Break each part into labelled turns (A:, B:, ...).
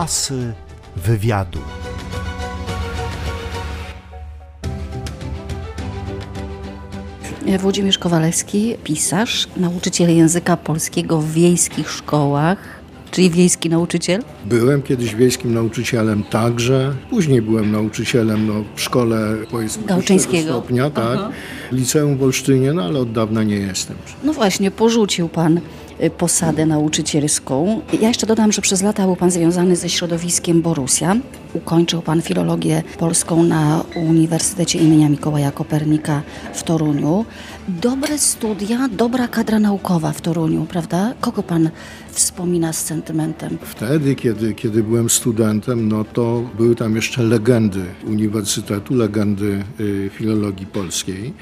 A: Asy wywiadu.
B: Włodzimierz Kowalewski, pisarz, nauczyciel języka polskiego w wiejskich szkołach, czyli wiejski nauczyciel.
C: Byłem kiedyś wiejskim nauczycielem także. Później byłem nauczycielem no, w szkole powiedzmy
B: Gałczyńskiego.
C: stopnia, tak. Liceum w Olsztynie, no ale od dawna nie jestem.
B: No właśnie, porzucił pan posadę nauczycielską. Ja jeszcze dodam, że przez lata był pan związany ze środowiskiem Borussia. Ukończył pan filologię polską na Uniwersytecie imienia Mikołaja Kopernika w Toruniu. Dobre studia, dobra kadra naukowa w Toruniu, prawda? Kogo pan wspomina z sentymentem?
C: Wtedy, kiedy, kiedy byłem studentem, no to były tam jeszcze legendy uniwersytetu, legendy y, filologii polskiej.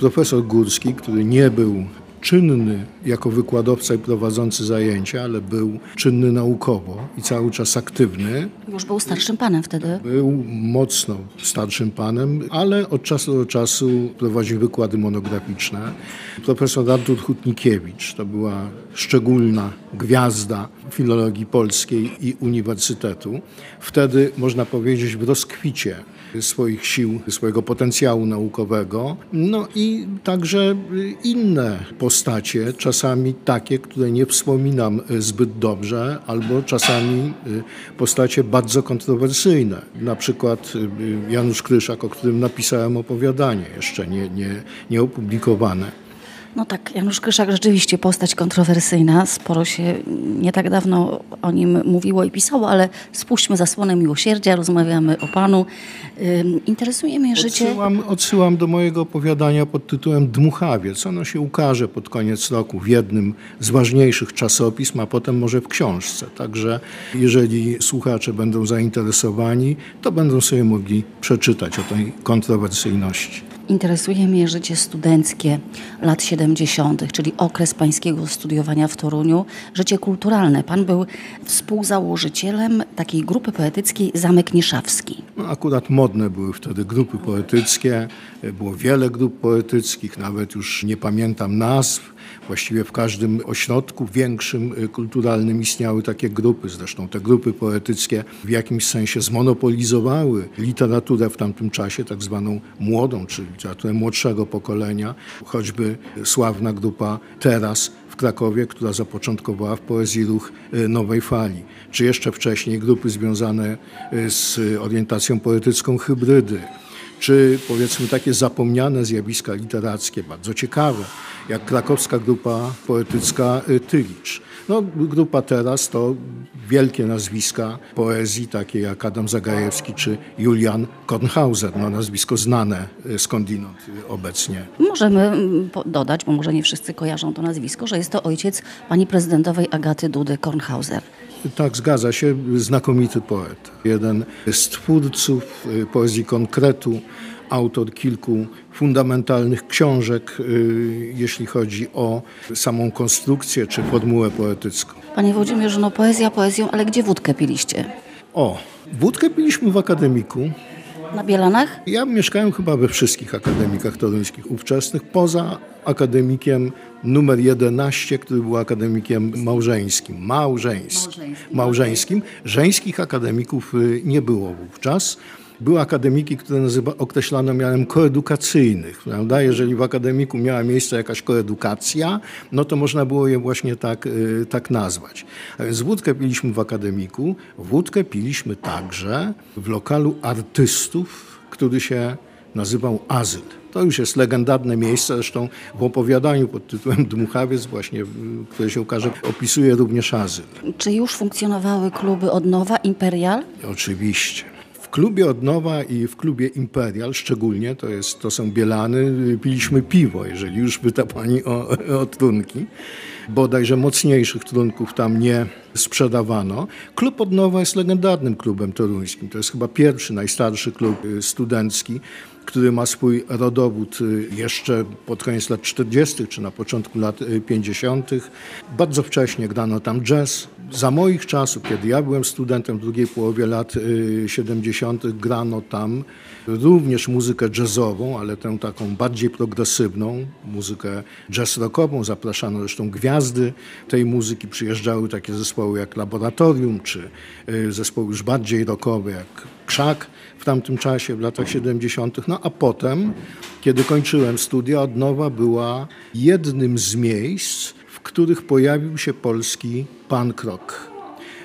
C: Profesor Górski, który nie był czynny jako wykładowca i prowadzący zajęcia, ale był czynny naukowo i cały czas aktywny.
B: Już był starszym panem wtedy.
C: Był mocno starszym panem, ale od czasu do czasu prowadził wykłady monograficzne. Profesor Artur Hutnikiewicz to była szczególna gwiazda filologii polskiej i uniwersytetu. Wtedy, można powiedzieć, w rozkwicie swoich sił, swojego potencjału naukowego. No i także inne postacie, czasami takie, które nie wspominam zbyt dobrze, albo czasami postacie bardzo kontrowersyjne. Na przykład Janusz Kryszak, o którym napisałem opowiadanie, jeszcze nie, nie, nie opublikowane.
B: No tak, Janusz Kryszak rzeczywiście postać kontrowersyjna. Sporo się nie tak dawno o nim mówiło i pisało, ale spuśćmy zasłonę miłosierdzia, rozmawiamy o Panu. Interesuje mnie życie...
C: Odsyłam, odsyłam do mojego opowiadania pod tytułem Dmuchawiec. Ono się ukaże pod koniec roku w jednym z ważniejszych czasopism, a potem może w książce. Także jeżeli słuchacze będą zainteresowani, to będą sobie mogli przeczytać o tej kontrowersyjności.
B: Interesuje mnie życie studenckie lat 70., czyli okres pańskiego studiowania w Toruniu, życie kulturalne. Pan był współzałożycielem takiej grupy poetyckiej Zamek Nieszawski.
C: No, akurat modne były wtedy grupy poetyckie, było wiele grup poetyckich, nawet już nie pamiętam nazw. Właściwie w każdym ośrodku większym kulturalnym istniały takie grupy. Zresztą te grupy poetyckie w jakimś sensie zmonopolizowały literaturę w tamtym czasie, tak zwaną młodą, czyli literaturę młodszego pokolenia. Choćby sławna grupa Teraz w Krakowie, która zapoczątkowała w poezji ruch nowej fali. Czy jeszcze wcześniej grupy związane z orientacją poetycką hybrydy czy powiedzmy takie zapomniane zjawiska literackie, bardzo ciekawe, jak krakowska grupa poetycka Tylicz. No, grupa teraz to wielkie nazwiska poezji, takie jak Adam Zagajewski czy Julian Kornhauser, no, nazwisko znane skądinąd obecnie.
B: Możemy dodać, bo może nie wszyscy kojarzą to nazwisko, że jest to ojciec pani prezydentowej Agaty Dudy Kornhauser.
C: Tak, zgadza się. Znakomity poeta. Jeden z twórców poezji konkretu, autor kilku fundamentalnych książek, jeśli chodzi o samą konstrukcję czy formułę poetycką.
B: Panie Włodzimierzu, no poezja poezją, ale gdzie wódkę piliście?
C: O, wódkę piliśmy w akademiku.
B: Na Bielanach?
C: Ja mieszkałem chyba we wszystkich akademikach toruńskich ówczesnych, poza akademikiem numer 11, który był akademikiem małżeńskim. Małżeńskim. Małżeńskim. Żeńskich akademików nie było wówczas. Były akademiki, które nazywa, określano mianem koedukacyjnych. Prawda? Jeżeli w akademiku miała miejsce jakaś koedukacja, no to można było je właśnie tak, tak nazwać. A więc wódkę piliśmy w akademiku, wódkę piliśmy także w lokalu artystów, który się nazywał Azyl. To już jest legendarne miejsce, zresztą w opowiadaniu pod tytułem Dmuchawiec właśnie, które się ukaże, opisuje również Azyl.
B: Czy już funkcjonowały kluby Odnowa, Imperial?
C: Oczywiście. Klubie Odnowa i w klubie Imperial szczególnie, to, jest, to są Bielany, piliśmy piwo, jeżeli już pyta pani o, o trunki. Bodajże mocniejszych trunków tam nie sprzedawano. Klub Odnowa jest legendarnym klubem toruńskim. To jest chyba pierwszy, najstarszy klub studencki, który ma swój rodowód jeszcze pod koniec lat 40. czy na początku lat 50. Bardzo wcześnie grano tam jazz, Za moich czasów, kiedy ja byłem studentem w drugiej połowie lat y, 70., grano tam również muzykę jazzową, ale tę taką bardziej progresywną, muzykę jazz rockową. Zapraszano zresztą gwiazdy tej muzyki. Przyjeżdżały takie zespoły jak Laboratorium, czy y, zespoły już bardziej rockowe jak Krzak w tamtym czasie, w latach 70. No a potem, kiedy kończyłem studia, Odnowa była jednym z miejsc, których pojawił się polski punk rock.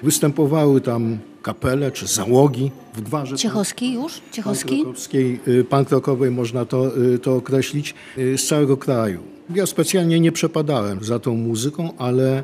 C: Występowały tam kapele czy załogi w gwarze
B: Ciechowski już? Ciechowski?
C: Punk-rockowskiej, y, punk-rockowej można to, y, to określić, y, z całego kraju. Ja specjalnie nie przepadałem za tą muzyką, ale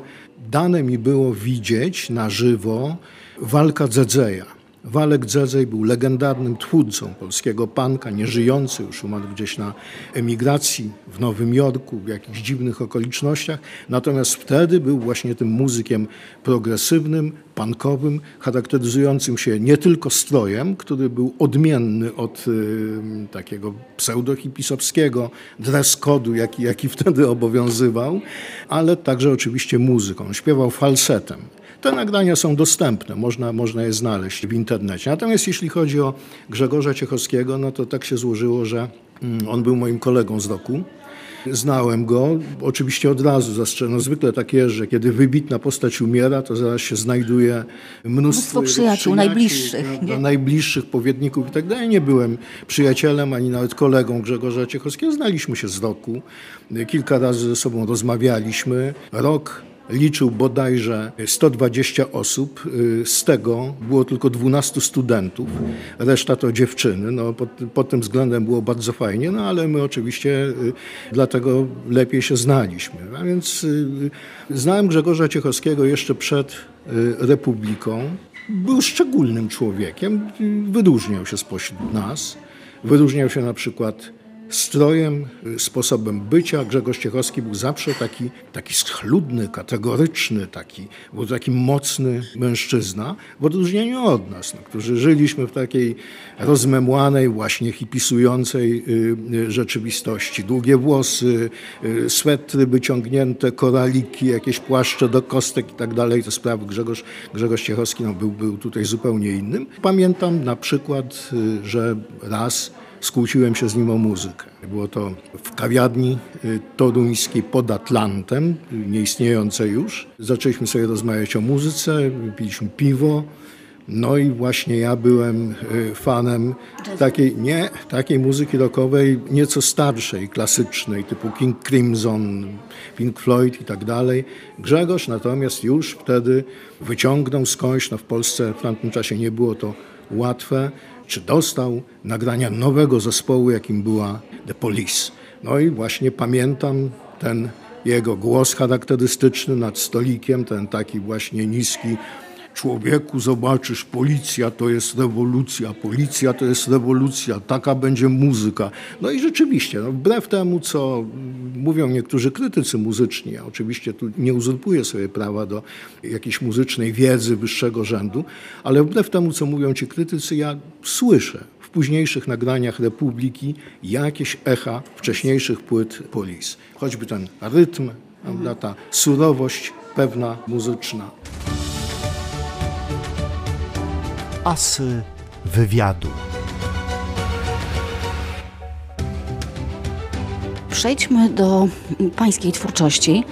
C: dane mi było widzieć na żywo walka Dzedzeja. Walek Dzedzej był legendarnym twórcą polskiego panka, nieżyjący, już umarł gdzieś na emigracji w Nowym Jorku, w jakichś dziwnych okolicznościach. Natomiast wtedy był właśnie tym muzykiem progresywnym, punkowym, charakteryzującym się nie tylko strojem, który był odmienny od y, takiego pseudohipisowskiego dress jaki, jaki wtedy obowiązywał, ale także oczywiście muzyką. Śpiewał falsetem. Te nagrania są dostępne, można, można je znaleźć w internecie. Natomiast jeśli chodzi o Grzegorza Ciechowskiego, no to tak się złożyło, że mm, on był moim kolegą z roku. Znałem go, oczywiście od razu zastrzeżono. No, zwykle tak jest, że kiedy wybitna postać umiera, to zaraz się znajduje mnóstwo,
B: Mnóstwo przyjaciół, najbliższych,
C: prawda, najbliższych powierników i tak dalej. Nie byłem przyjacielem ani nawet kolegą Grzegorza Ciechowskiego. Znaliśmy się z roku. Kilka razy ze sobą rozmawialiśmy. Rok liczył bodajże 120 osób, y, z tego było tylko 12 studentów, reszta to dziewczyny. No, pod, pod tym względem było bardzo fajnie, no ale my oczywiście y, dlatego lepiej się znaliśmy. A więc y, znałem Grzegorza Ciechowskiego jeszcze przed Republiką. Był szczególnym człowiekiem, wyróżniał się spośród nas. Wyróżniał się na przykład strojem, sposobem bycia. Grzegorz Ciechowski był zawsze taki, taki schludny, kategoryczny, taki, był taki mocny mężczyzna, w odróżnieniu od nas, no, którzy żyliśmy w takiej rozmemłanej, właśnie hipisującej y, y, rzeczywistości. Długie włosy, y, swetry wyciągnięte, koraliki, jakieś płaszcze do kostek i tak dalej. Te sprawy Grzegorz, Grzegorz Ciechowski no, był, był tutaj zupełnie innym. Pamiętam na przykład, że raz skłóciłem się z nim o muzykę. Było to w kawiarni y, toruńskiej pod Atlantem, nieistniejącej już. Zaczęliśmy sobie rozmawiać o muzyce, piliśmy piwo. No i właśnie ja byłem y, fanem takiej, nie, takiej muzyki rockowej, nieco starszej, klasycznej, typu King Crimson, Pink Floyd i tak dalej. Grzegorz natomiast już wtedy wyciągnął skądś, no w Polsce w tamtym czasie nie było to łatwe, czy dostał nagrania nowego zespołu, jakim była The Police. No i właśnie pamiętam ten jego głos charakterystyczny nad stolikiem, ten taki właśnie niski. Człowieku, zobaczysz, policja to jest rewolucja, policja to jest rewolucja, taka będzie muzyka. No i rzeczywiście, no wbrew temu, co mówią niektórzy krytycy muzyczni, ja oczywiście tu nie uzurpuję sobie prawa do jakiejś muzycznej wiedzy wyższego rzędu, ale wbrew temu, co mówią ci krytycy, ja słyszę w późniejszych nagraniach Republiki jakieś echa wcześniejszych płyt Police. Choćby ten rytm, prawda, ta surowość pewna muzyczna.
A: Asy wywiadu.
B: Przejdźmy do pańskiej twórczości.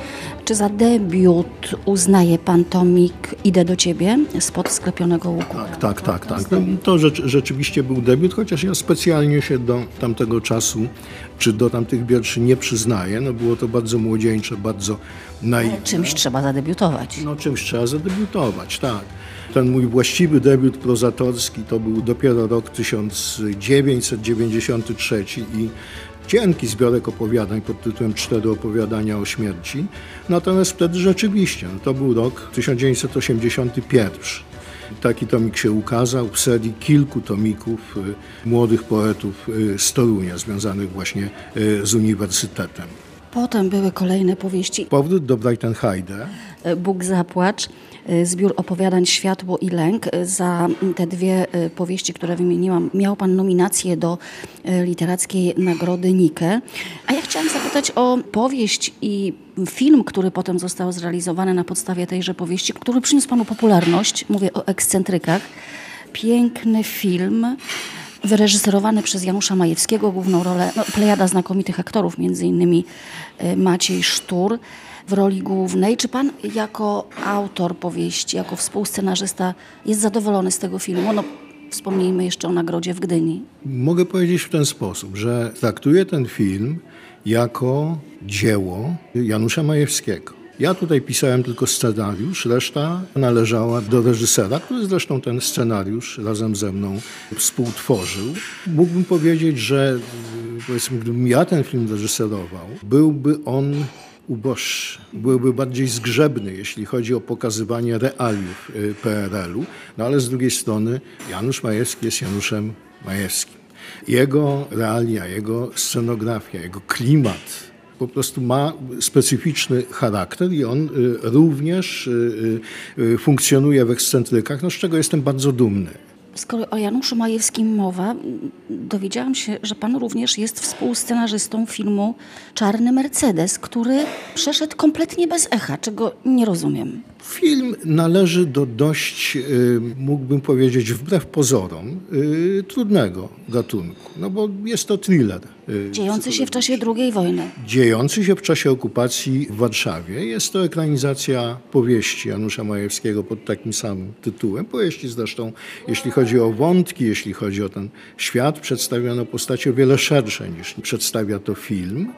B: Czy za debiut uznaje pan tomik Idę do ciebie spod sklepionego łuku?
C: Tak, tak, tak. tak. No, to rzecz, rzeczywiście był debiut, chociaż ja specjalnie się do tamtego czasu, czy do tamtych wierszy nie przyznaję. No, było to bardzo młodzieńcze, bardzo naiwne.
B: Czymś trzeba zadebiutować.
C: No czymś trzeba zadebiutować, tak. Ten mój właściwy debiut prozatorski to był dopiero rok 1993 i cienki zbiorek opowiadań pod tytułem Cztery opowiadania o śmierci. Natomiast wtedy rzeczywiście, no to był rok 1981. Taki tomik się ukazał w serii kilku tomików y, młodych poetów y, z Torunia, związanych właśnie y, z uniwersytetem.
B: Potem były kolejne powieści.
C: Powrót do
B: e, Bóg zapłacz, e, zbiór opowiadań Światło i Lęk. E, Za te dwie e, powieści, które wymieniłam, miał pan nominację do e, literackiej nagrody Nike. A ja chciałam zapytać o powieść i film, który potem został zrealizowany na podstawie tejże powieści, który przyniósł panu popularność. Mówię o ekscentrykach. Piękny film wyreżyserowany przez Janusza Majewskiego, główną rolę, no, plejada znakomitych aktorów, między innymi e, Maciej Sztur w roli głównej. Czy pan jako autor powieści, jako współscenarzysta jest zadowolony z tego filmu? No, wspomnijmy jeszcze o nagrodzie w Gdyni.
C: Mogę powiedzieć w ten sposób, że traktuję ten film jako dzieło Janusza Majewskiego. Ja tutaj pisałem tylko scenariusz, reszta należała do reżysera, który zresztą ten scenariusz razem ze mną współtworzył. Mógłbym powiedzieć, że powiedzmy, gdybym ja ten film reżyserował, byłby on uboższy, byłby bardziej zgrzebny, jeśli chodzi o pokazywanie realiów y, PRL-u, no ale z drugiej strony Janusz Majewski jest Januszem Majewskim. Jego realia, jego scenografia, jego klimat po prostu ma specyficzny charakter i on y, również y, funkcjonuje w ekscentrykach, no z czego jestem bardzo dumny.
B: Skoro o Januszu Majewskim mowa, dowiedziałam się, że pan również jest współscenarzystą filmu Czarny Mercedes, który przeszedł kompletnie bez echa, czego nie rozumiem.
C: Film należy do dość, y, mógłbym powiedzieć, wbrew pozorom, y, trudnego gatunku, no bo jest to thriller. Y,
B: Dziejący się w czasie II wojny.
C: dziejący się w czasie okupacji w Warszawie. Jest to ekranizacja powieści Janusza Majewskiego pod takim samym tytułem. Powieści zresztą, jeśli chodzi o wątki, jeśli chodzi o ten świat, przedstawiono postacie o wiele szersze niż przedstawia to film.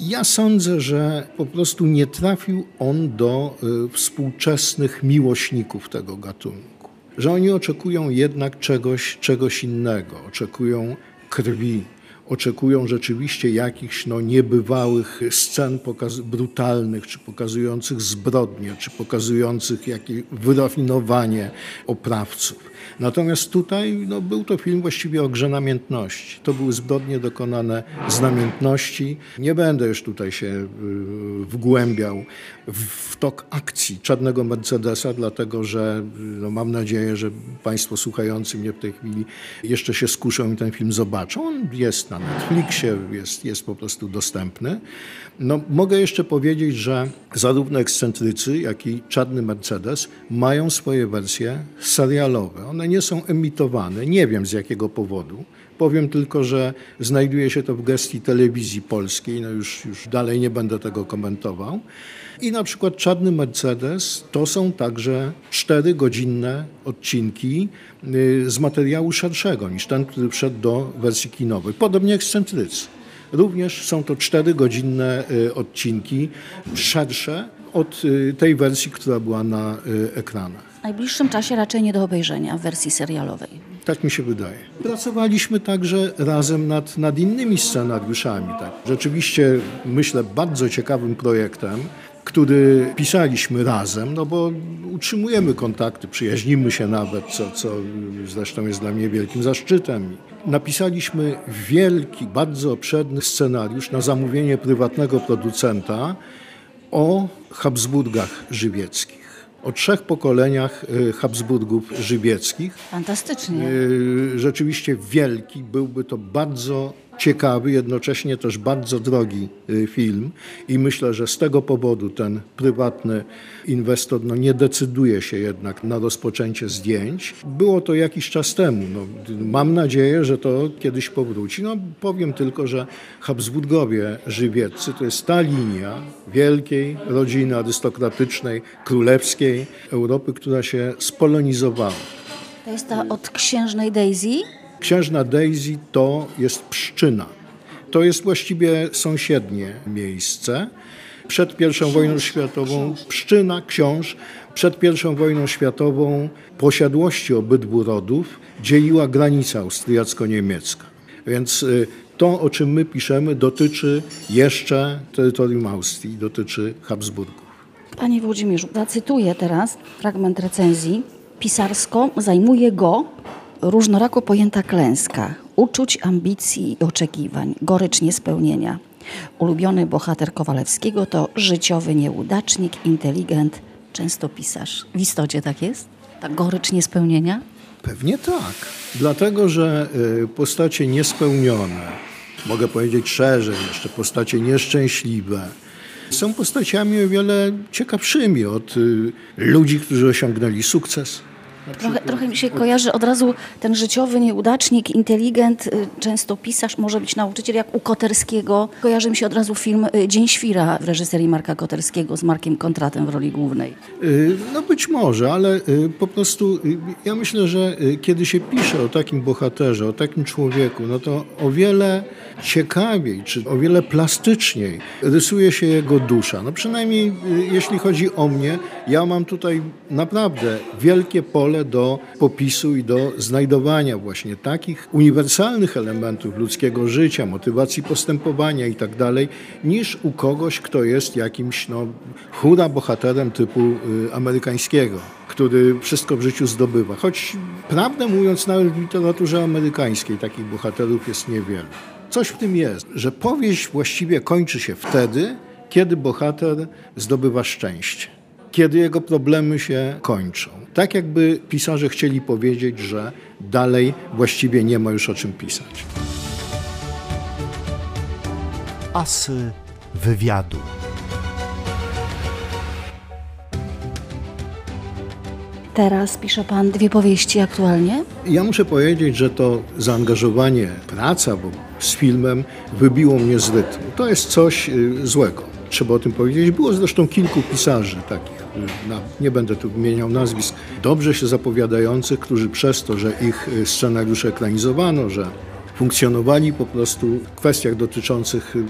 C: Ja sądzę, że po prostu nie trafił on do y, współczesnych miłośników tego gatunku. Że oni oczekują jednak czegoś, czegoś innego, oczekują krwi, oczekują rzeczywiście jakichś no, niebywałych scen brutalnych, czy pokazujących zbrodnie, czy pokazujących jakieś wyrafinowanie oprawców. Natomiast tutaj no, był to film właściwie o grze namiętności. To były zbrodnie dokonane z namiętności. Nie będę już tutaj się y, wgłębiał w, w tok akcji Czarnego Mercedesa, dlatego że y, no, mam nadzieję, że Państwo słuchający mnie w tej chwili jeszcze się skuszą i ten film zobaczą. On jest na Netflixie, jest, jest po prostu dostępny. No, mogę jeszcze powiedzieć, że zarówno ekscentrycy, jak i Czarny Mercedes mają swoje wersje serialowe. One nie są emitowane, nie wiem z jakiego powodu. Powiem tylko, że znajduje się to w gestii telewizji polskiej, no już, już dalej nie będę tego komentował. I na przykład Czarny Mercedes to są także czterygodzinne odcinki y, z materiału szerszego niż ten, który wszedł do wersji kinowej. Podobnie ekscentrycy. Również są to czterygodzinne y, odcinki, szersze od y, tej wersji, która była na y, ekranach.
B: W najbliższym czasie raczej nie do obejrzenia w wersji serialowej.
C: Tak mi się wydaje. Pracowaliśmy także razem nad, nad innymi scenariuszami. Tak. Rzeczywiście, myślę, bardzo ciekawym projektem, który pisaliśmy razem, no bo utrzymujemy kontakty, przyjaźnimy się nawet, co, co zresztą jest dla mnie wielkim zaszczytem. Napisaliśmy wielki, bardzo obszerny scenariusz na zamówienie prywatnego producenta o Habsburgach żywieckich. O trzech pokoleniach y, Habsburgów żywieckich.
B: Fantastycznie.
C: Y, Rzeczywiście wielki, byłby to bardzo ciekawy, jednocześnie też bardzo drogi y, film i myślę, że z tego powodu ten prywatny inwestor no, nie decyduje się jednak na rozpoczęcie zdjęć. Było to jakiś czas temu. No, mam nadzieję, że to kiedyś powróci. No, powiem tylko, że Habsburgowie żywieccy to jest ta linia wielkiej rodziny arystokratycznej, królewskiej Europy, która się spolonizowała.
B: To jest ta od księżnej Daisy.
C: Księżna Daisy to jest Pszczyna. To jest właściwie sąsiednie miejsce. Przed I wojną światową Pszczyna, książ, przed I wojną światową posiadłości obydwu rodów dzieliła granica austriacko-niemiecka. Więc y, to, o czym my piszemy, dotyczy jeszcze terytorium Austrii, dotyczy Habsburgów.
B: Panie Włodzimierzu, zacytuję teraz fragment recenzji. Pisarsko zajmuje go różnorako pojęta klęska, uczuć, ambicji i oczekiwań, gorycz niespełnienia. Ulubiony bohater Kowalewskiego to życiowy nieudacznik, inteligent, często pisarz. W istocie tak jest? Ta gorycz niespełnienia?
C: Pewnie tak. Dlatego, że y, postacie niespełnione, mogę powiedzieć szerzej jeszcze, postacie nieszczęśliwe, są postaciami o wiele ciekawszymi od y, ludzi, którzy osiągnęli sukces.
B: Trochę, trochę mi się kojarzy od razu ten życiowy nieudacznik, inteligent, y, często pisarz, może być nauczyciel, jak u Koterskiego. Kojarzy mi się od razu film y, Dzień Świra w reżyserii Marka Koterskiego z Markiem Kontratem w roli głównej.
C: Y, No być może, ale po prostu ja myślę, że kiedy się pisze o takim bohaterze, o takim człowieku, no to o wiele ciekawiej, czy o wiele plastyczniej rysuje się jego dusza. No przynajmniej jeśli chodzi o mnie, ja mam tutaj naprawdę wielkie pole do popisu i do znajdowania właśnie takich uniwersalnych elementów ludzkiego życia, motywacji postępowania i tak dalej, niż u kogoś, kto jest jakimś no, hura bohaterem typu y, amerykańskiego, który wszystko w życiu zdobywa. Choć prawdę mówiąc, nawet w literaturze amerykańskiej takich bohaterów jest niewiele. Coś w tym jest, że powieść właściwie kończy się wtedy, kiedy bohater zdobywa szczęście kiedy jego problemy się kończą. Tak jakby pisarze chcieli powiedzieć, że dalej właściwie nie ma już o czym pisać.
A: Asy wywiadu.
B: Teraz pisze pan dwie powieści aktualnie.
C: Ja muszę powiedzieć, że to zaangażowanie, praca bo z filmem wybiło mnie z rytmu. To jest coś y, złego. Trzeba o tym powiedzieć. Było zresztą kilku pisarzy takich, na, nie będę tu wymieniał nazwisk, dobrze się zapowiadających, którzy przez to, że ich y, scenariusze ekranizowano, że funkcjonowali po prostu w kwestiach dotyczących y, y,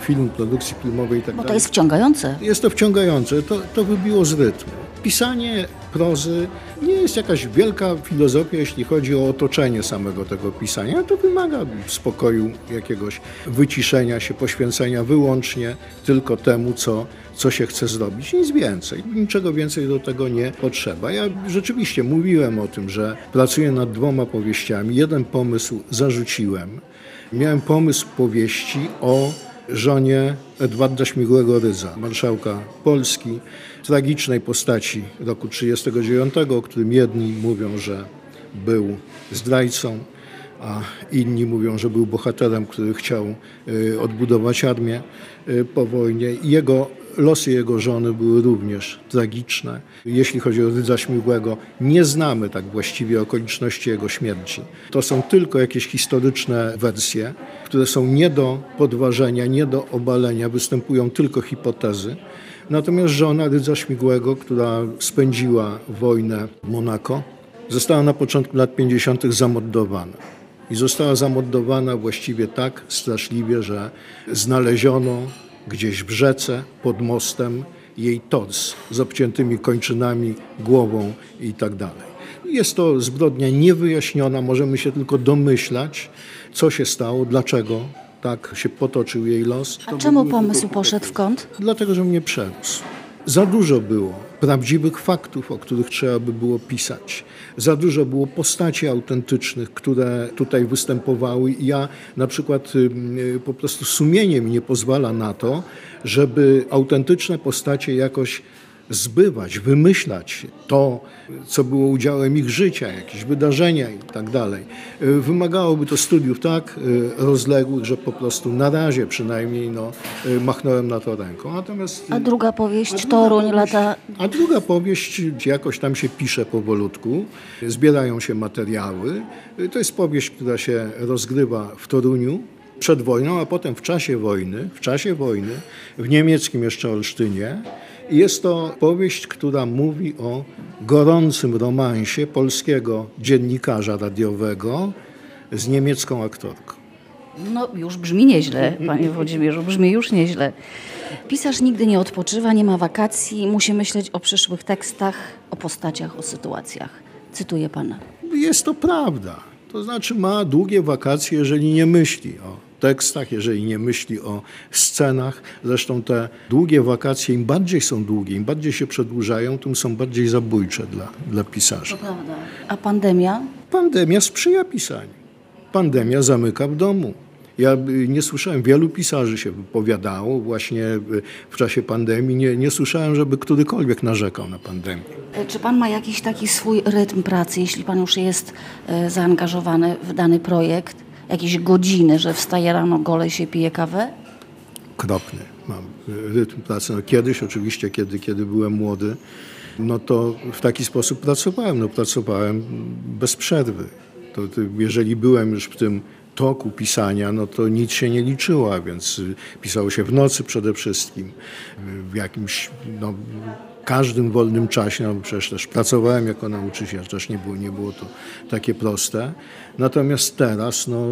C: filmu, produkcji filmowej i tak
B: Bo to jest wciągające.
C: Jest to wciągające, to, to wybiło z rytmu. Pisanie prozy nie jest jakaś wielka filozofia, jeśli chodzi o otoczenie samego tego pisania. To wymaga spokoju, jakiegoś wyciszenia się, poświęcenia wyłącznie tylko temu, co, co się chce zrobić. Nic więcej. Niczego więcej do tego nie potrzeba. Ja rzeczywiście mówiłem o tym, że pracuję nad dwoma powieściami. Jeden pomysł zarzuciłem. Miałem pomysł powieści o żonie Edwarda Śmigłego-Rydza, marszałka Polski, tragicznej postaci roku 1939, o którym jedni mówią, że był zdrajcą, a inni mówią, że był bohaterem, który chciał y, odbudować armię y, po wojnie. Jego losy jego żony były również tragiczne. Jeśli chodzi o Rydza Śmigłego, nie znamy tak właściwie okoliczności jego śmierci. To są tylko jakieś historyczne wersje, które są nie do podważenia, nie do obalenia, występują tylko hipotezy. Natomiast żona Rydza Śmigłego, która spędziła wojnę w Monako, została na początku lat 50. zamordowana. I została zamordowana właściwie tak straszliwie, że znaleziono gdzieś w rzece pod mostem jej tors z obciętymi kończynami, głową i tak dalej. Jest to zbrodnia niewyjaśniona, możemy się tylko domyślać, co się stało, dlaczego tak się potoczył jej los.
B: A czemu pomysł poszedł w kąt?
C: Dlatego, że mnie przerósł. Za dużo było prawdziwych faktów, o których trzeba by było pisać. Za dużo było postaci autentycznych, które tutaj występowały. Ja na przykład y, po prostu sumienie mi nie pozwala na to, żeby autentyczne postacie jakoś zbywać, wymyślać to, co było udziałem ich życia, jakieś wydarzenia i tak dalej. Wymagałoby to studiów tak y, rozległych, że po prostu na razie przynajmniej no, y, machnąłem na to ręką. Natomiast
B: A druga
C: a
B: powieść,
C: druga
B: Toruń,
C: powieść-
B: lata...
C: A druga powieść jakoś tam się pisze powolutku, zbierają się materiały. To jest powieść, która się rozgrywa w Toruniu przed wojną, a potem w czasie wojny, w czasie wojny, w niemieckim jeszcze Olsztynie. Jest to powieść, która mówi o gorącym romansie polskiego dziennikarza radiowego z niemiecką aktorką.
B: No już brzmi nieźle, panie Włodzimierzu, brzmi już nieźle. Pisarz nigdy nie odpoczywa, nie ma wakacji, musi myśleć o przyszłych tekstach, o postaciach, o sytuacjach. Cytuję pana.
C: Jest to prawda. To znaczy ma długie wakacje, jeżeli nie myśli o tekstach, jeżeli nie myśli o scenach. Zresztą te długie wakacje, im bardziej są długie, im bardziej się przedłużają, tym są bardziej zabójcze dla, dla pisarza.
B: A pandemia?
C: Pandemia sprzyja pisaniu. Pandemia zamyka w domu. Ja y, nie słyszałem, wielu pisarzy się wypowiadało właśnie y, w czasie pandemii. Nie, nie słyszałem, żeby którykolwiek narzekał na pandemię.
B: E, Czy pan ma jakiś taki swój rytm pracy, jeśli pan już jest e, zaangażowany w dany projekt? Jakieś godziny, że wstaje rano, gole się pije kawę?
C: Kropny mam rytm pracy. No kiedyś oczywiście, kiedy, kiedy byłem młody, no to w taki sposób pracowałem. No pracowałem bez przerwy. To, to jeżeli byłem już w tym toku pisania, no to nic się nie liczyło, więc pisało się w nocy przede wszystkim, w jakimś, no, każdym wolnym czasie, no przecież też pracowałem jako nauczyciel, też nie było, nie było to takie proste. Natomiast teraz, no,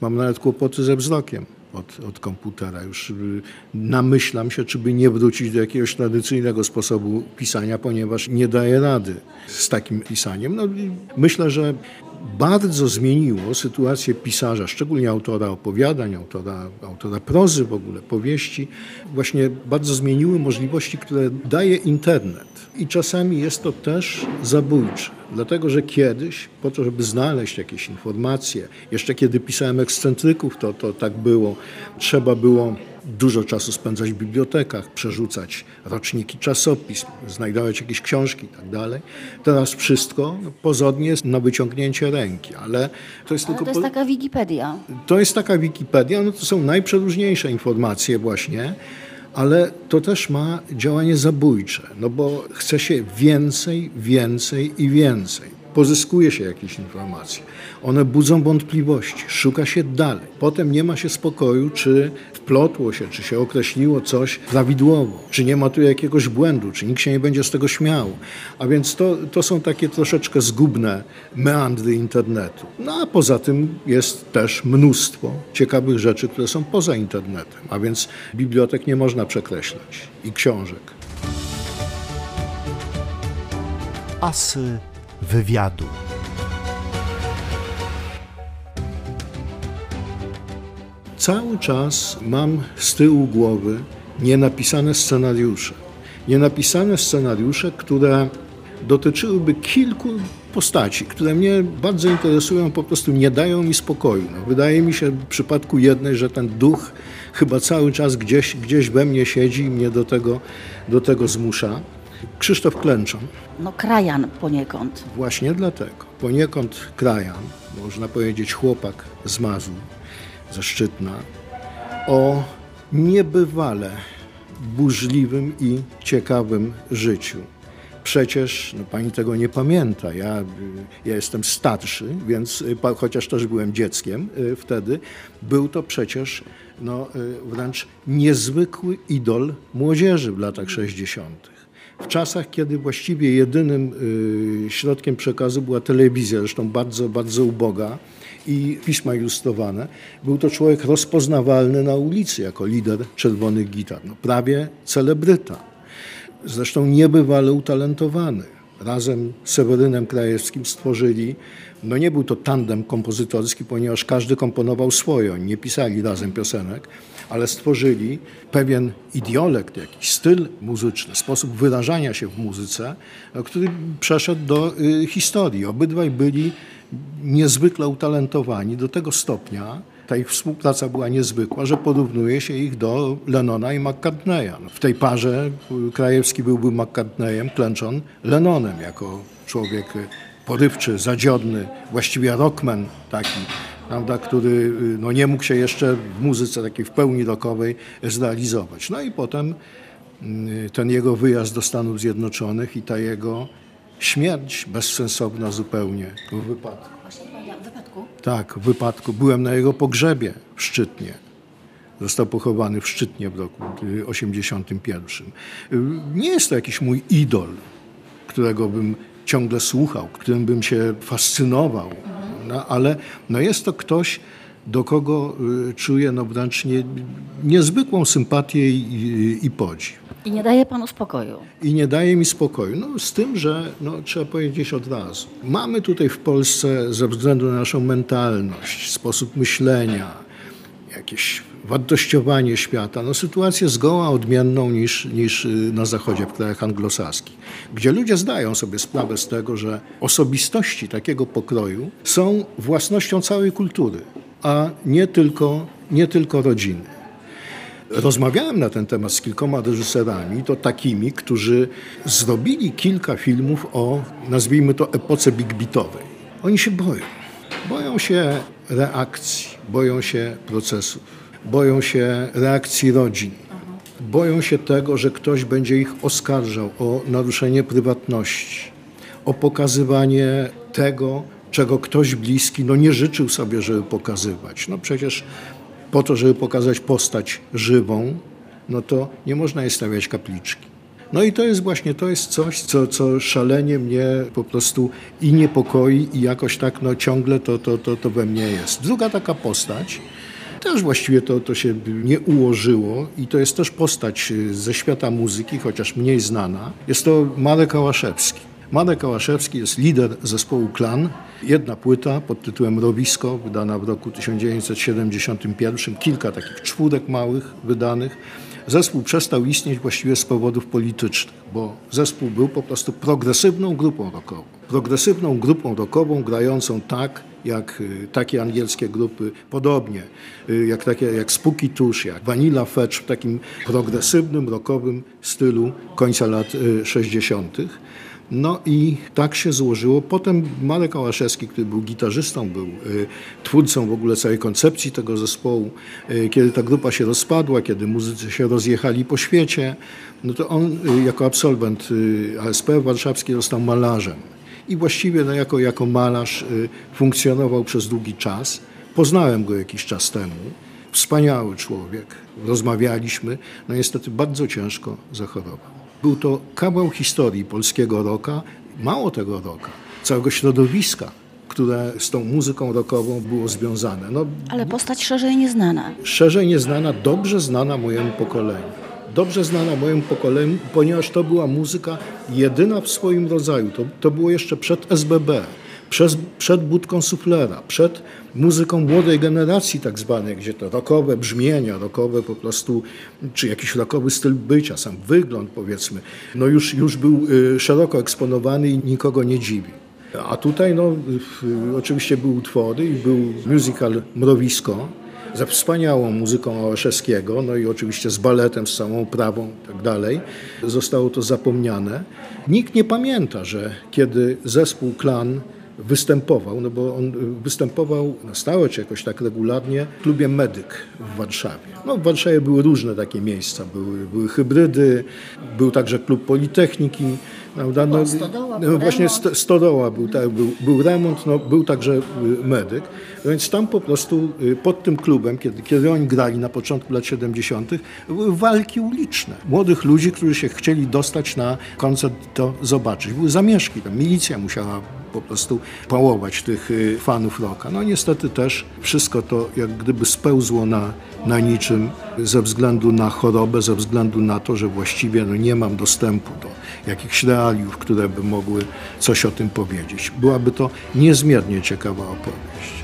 C: mam nawet kłopoty ze wzrokiem od, od komputera. Już y, namyślam się, czy by nie wrócić do jakiegoś tradycyjnego sposobu pisania, ponieważ nie daję rady z takim pisaniem. No, myślę, że bardzo zmieniło sytuację pisarza, szczególnie autora opowiadań, autora, autora prozy w ogóle, powieści. Właśnie bardzo zmieniły możliwości, które daje internet. I czasami jest to też zabójcze, dlatego że kiedyś, po to, żeby znaleźć jakieś informacje, jeszcze kiedy pisałem ekscentryków, to, to tak było, trzeba było dużo czasu spędzać w bibliotekach, przerzucać roczniki czasopism, znajdować jakieś książki i tak dalej. Teraz wszystko pozornie jest na wyciągnięcie ręki, ale to jest
B: Ale
C: tylko...
B: to jest
C: po-
B: taka Wikipedia.
C: to jest taka Wikipedia, no to są najprzeróżniejsze informacje właśnie, ale to też ma działanie zabójcze, no bo chce się więcej, więcej i więcej. Pozyskuje się jakieś informacje. One budzą wątpliwości, szuka się dalej. Potem nie ma się spokoju, czy wplotło się, czy się określiło coś prawidłowo, czy nie ma tu jakiegoś błędu, czy nikt się nie będzie z tego śmiał. A więc to, to są takie troszeczkę zgubne meandry internetu. No a poza tym jest też mnóstwo ciekawych rzeczy, które są poza internetem. A więc bibliotek nie można przekreślać i książek.
A: Asy wywiadu.
C: Cały czas mam z tyłu głowy nienapisane scenariusze. Nienapisane scenariusze, które dotyczyłyby kilku postaci, które mnie bardzo interesują, po prostu nie dają mi spokoju. No, wydaje mi się w przypadku jednej, że ten duch chyba cały czas gdzieś, gdzieś we mnie siedzi i mnie do tego, do tego zmusza. Krzysztof Klęczon.
B: No krajan poniekąd.
C: Właśnie dlatego. Poniekąd krajan, można powiedzieć chłopak z Mazur, ze Szczytna, o niebywale burzliwym i ciekawym życiu. Przecież no, pani tego nie pamięta. Ja, ja jestem starszy, więc y, chociaż też byłem dzieckiem y, wtedy, był to przecież no, y, wręcz niezwykły idol młodzieży w latach 60. W czasach, kiedy właściwie jedynym środkiem przekazu była telewizja, zresztą bardzo, bardzo uboga i pisma ilustrowane, był to człowiek rozpoznawalny na ulicy jako lider czerwonych gitar. No, prawie celebryta. Zresztą niebywale utalentowany. Razem z Sewerynem Krajewskim stworzyli, no nie był to tandem kompozytorski, ponieważ każdy komponował swoje, oni nie pisali razem piosenek, ale stworzyli pewien idiolekt, jakiś styl muzyczny, sposób wyrażania się w muzyce, który przeszedł do y, historii. Obydwaj byli niezwykle utalentowani do tego stopnia, ta ich współpraca była niezwykła, że porównuje się ich do Lennona i McCartneya. No, W tej parze Krajewski byłby McCartneyem, Klęczon Lennonem jako człowiek porywczy, zadziorny, właściwie rockman taki, prawda, który y, no, nie mógł się jeszcze w muzyce takiej w pełni rockowej zrealizować. No i potem y, ten jego wyjazd do Stanów Zjednoczonych i ta jego śmierć bezsensowna zupełnie w wypadku.
B: W wypadku.
C: Tak, w wypadku. Byłem na jego pogrzebie w Szczytnie. Został pochowany w Szczytnie w roku 1981. Nie jest to jakiś mój idol, którego bym ciągle słuchał, którym bym się fascynował, no, ale no jest to ktoś, do kogo y, czuję no wręcz nie, niezwykłą sympatię i, i podziw.
B: I nie daje panu spokoju.
C: I nie daje mi spokoju. No, z tym, że no, trzeba powiedzieć od razu. Mamy tutaj w Polsce ze względu na naszą mentalność, sposób myślenia, jakieś wartościowanie świata, no, sytuację zgoła odmienną niż, niż y, na Zachodzie, w krajach anglosaskich, gdzie ludzie zdają sobie sprawę z tego, że osobistości takiego pokroju są własnością całej kultury, a nie tylko nie tylko rodziny. Rozmawiałem na ten temat z kilkoma reżyserami, to takimi, którzy zrobili kilka filmów o, nazwijmy to, epoce big beatowej. Oni się boją. Boją się reakcji, boją się procesów, boją się reakcji rodzin. Boją się tego, że ktoś będzie ich oskarżał o naruszenie prywatności, o pokazywanie tego, czego ktoś bliski no nie życzył sobie, żeby pokazywać. No przecież po to, żeby pokazać postać żywą, no to nie można jej stawiać kapliczki. No i to jest właśnie, to jest coś, co, co szalenie mnie po prostu i niepokoi i jakoś tak no ciągle to, to, to, to we mnie jest. Druga taka postać, też właściwie to, to się nie ułożyło i to jest też postać ze świata muzyki, chociaż mniej znana. Jest to Marek Ałaszewski. Marek Ałaszewski jest lider zespołu Klan. Jedna płyta pod tytułem Rowisko, wydana w roku 1971, kilka takich czwórek małych wydanych. Zespół przestał istnieć właściwie z powodów politycznych, bo zespół był po prostu progresywną grupą rockową. Progresywną grupą rockową grającą tak, jak y, takie angielskie grupy, podobnie y, jak takie jak Spooky Tush, jak Vanilla Fetch w takim progresywnym, rockowym stylu końca lat 60. No i tak się złożyło. Potem Marek Ałaszewski, który był gitarzystą, był y, twórcą w ogóle całej koncepcji tego zespołu, y, kiedy ta grupa się rozpadła, kiedy muzycy się rozjechali po świecie, no to on y, jako absolwent ASP warszawskiej został malarzem. I właściwie no, jako, jako malarz funkcjonował przez długi czas. Poznałem go jakiś czas temu. Wspaniały człowiek. Rozmawialiśmy. No niestety bardzo ciężko zachorował. Był to kawał historii polskiego roka, mało tego roka, całego środowiska, które z tą muzyką rockową było związane. No,
B: Ale postać szerzej nieznana.
C: Szerzej nieznana, dobrze znana mojemu pokoleniu. Dobrze znana mojemu pokoleniu, ponieważ to była muzyka jedyna w swoim rodzaju. To, to było jeszcze przed SBB przez, przed budką suflera, przed muzyką młodej generacji tak zwanej, gdzie to rokowe brzmienia, rokowe po prostu, czy jakiś rokowy styl bycia, sam wygląd powiedzmy, no już, już był y, szeroko eksponowany i nikogo nie dziwi. A tutaj no, oczywiście były utwory i był musical Mrowisko, ze wspaniałą muzyką Ałaszewskiego, no i oczywiście z baletem, z całą prawą i tak dalej. Zostało to zapomniane. Nikt nie pamięta, że kiedy zespół Klan występował, no bo on występował na stałe czy jakoś tak regularnie w klubie Medyk w Warszawie. No w Warszawie były różne takie miejsca, były, były hybrydy, był także klub Politechniki, prawda? No,
B: Stodoła,
C: no właśnie sto, Stodoła był, tak, był, był remont, no, był także y, Medyk, więc tam po prostu y, pod tym klubem, kiedy, kiedy oni grali na początku lat 70., były walki uliczne. Młodych ludzi, którzy się chcieli dostać na koncert to zobaczyć. Były zamieszki, tam milicja musiała po prostu pałować tych y, fanów rocka. No niestety też wszystko to jak gdyby spełzło na, na niczym ze względu na chorobę, ze względu na to, że właściwie no, nie mam dostępu do jakichś realiów, które by mogły coś o tym powiedzieć. Byłaby to niezmiernie ciekawa opowieść.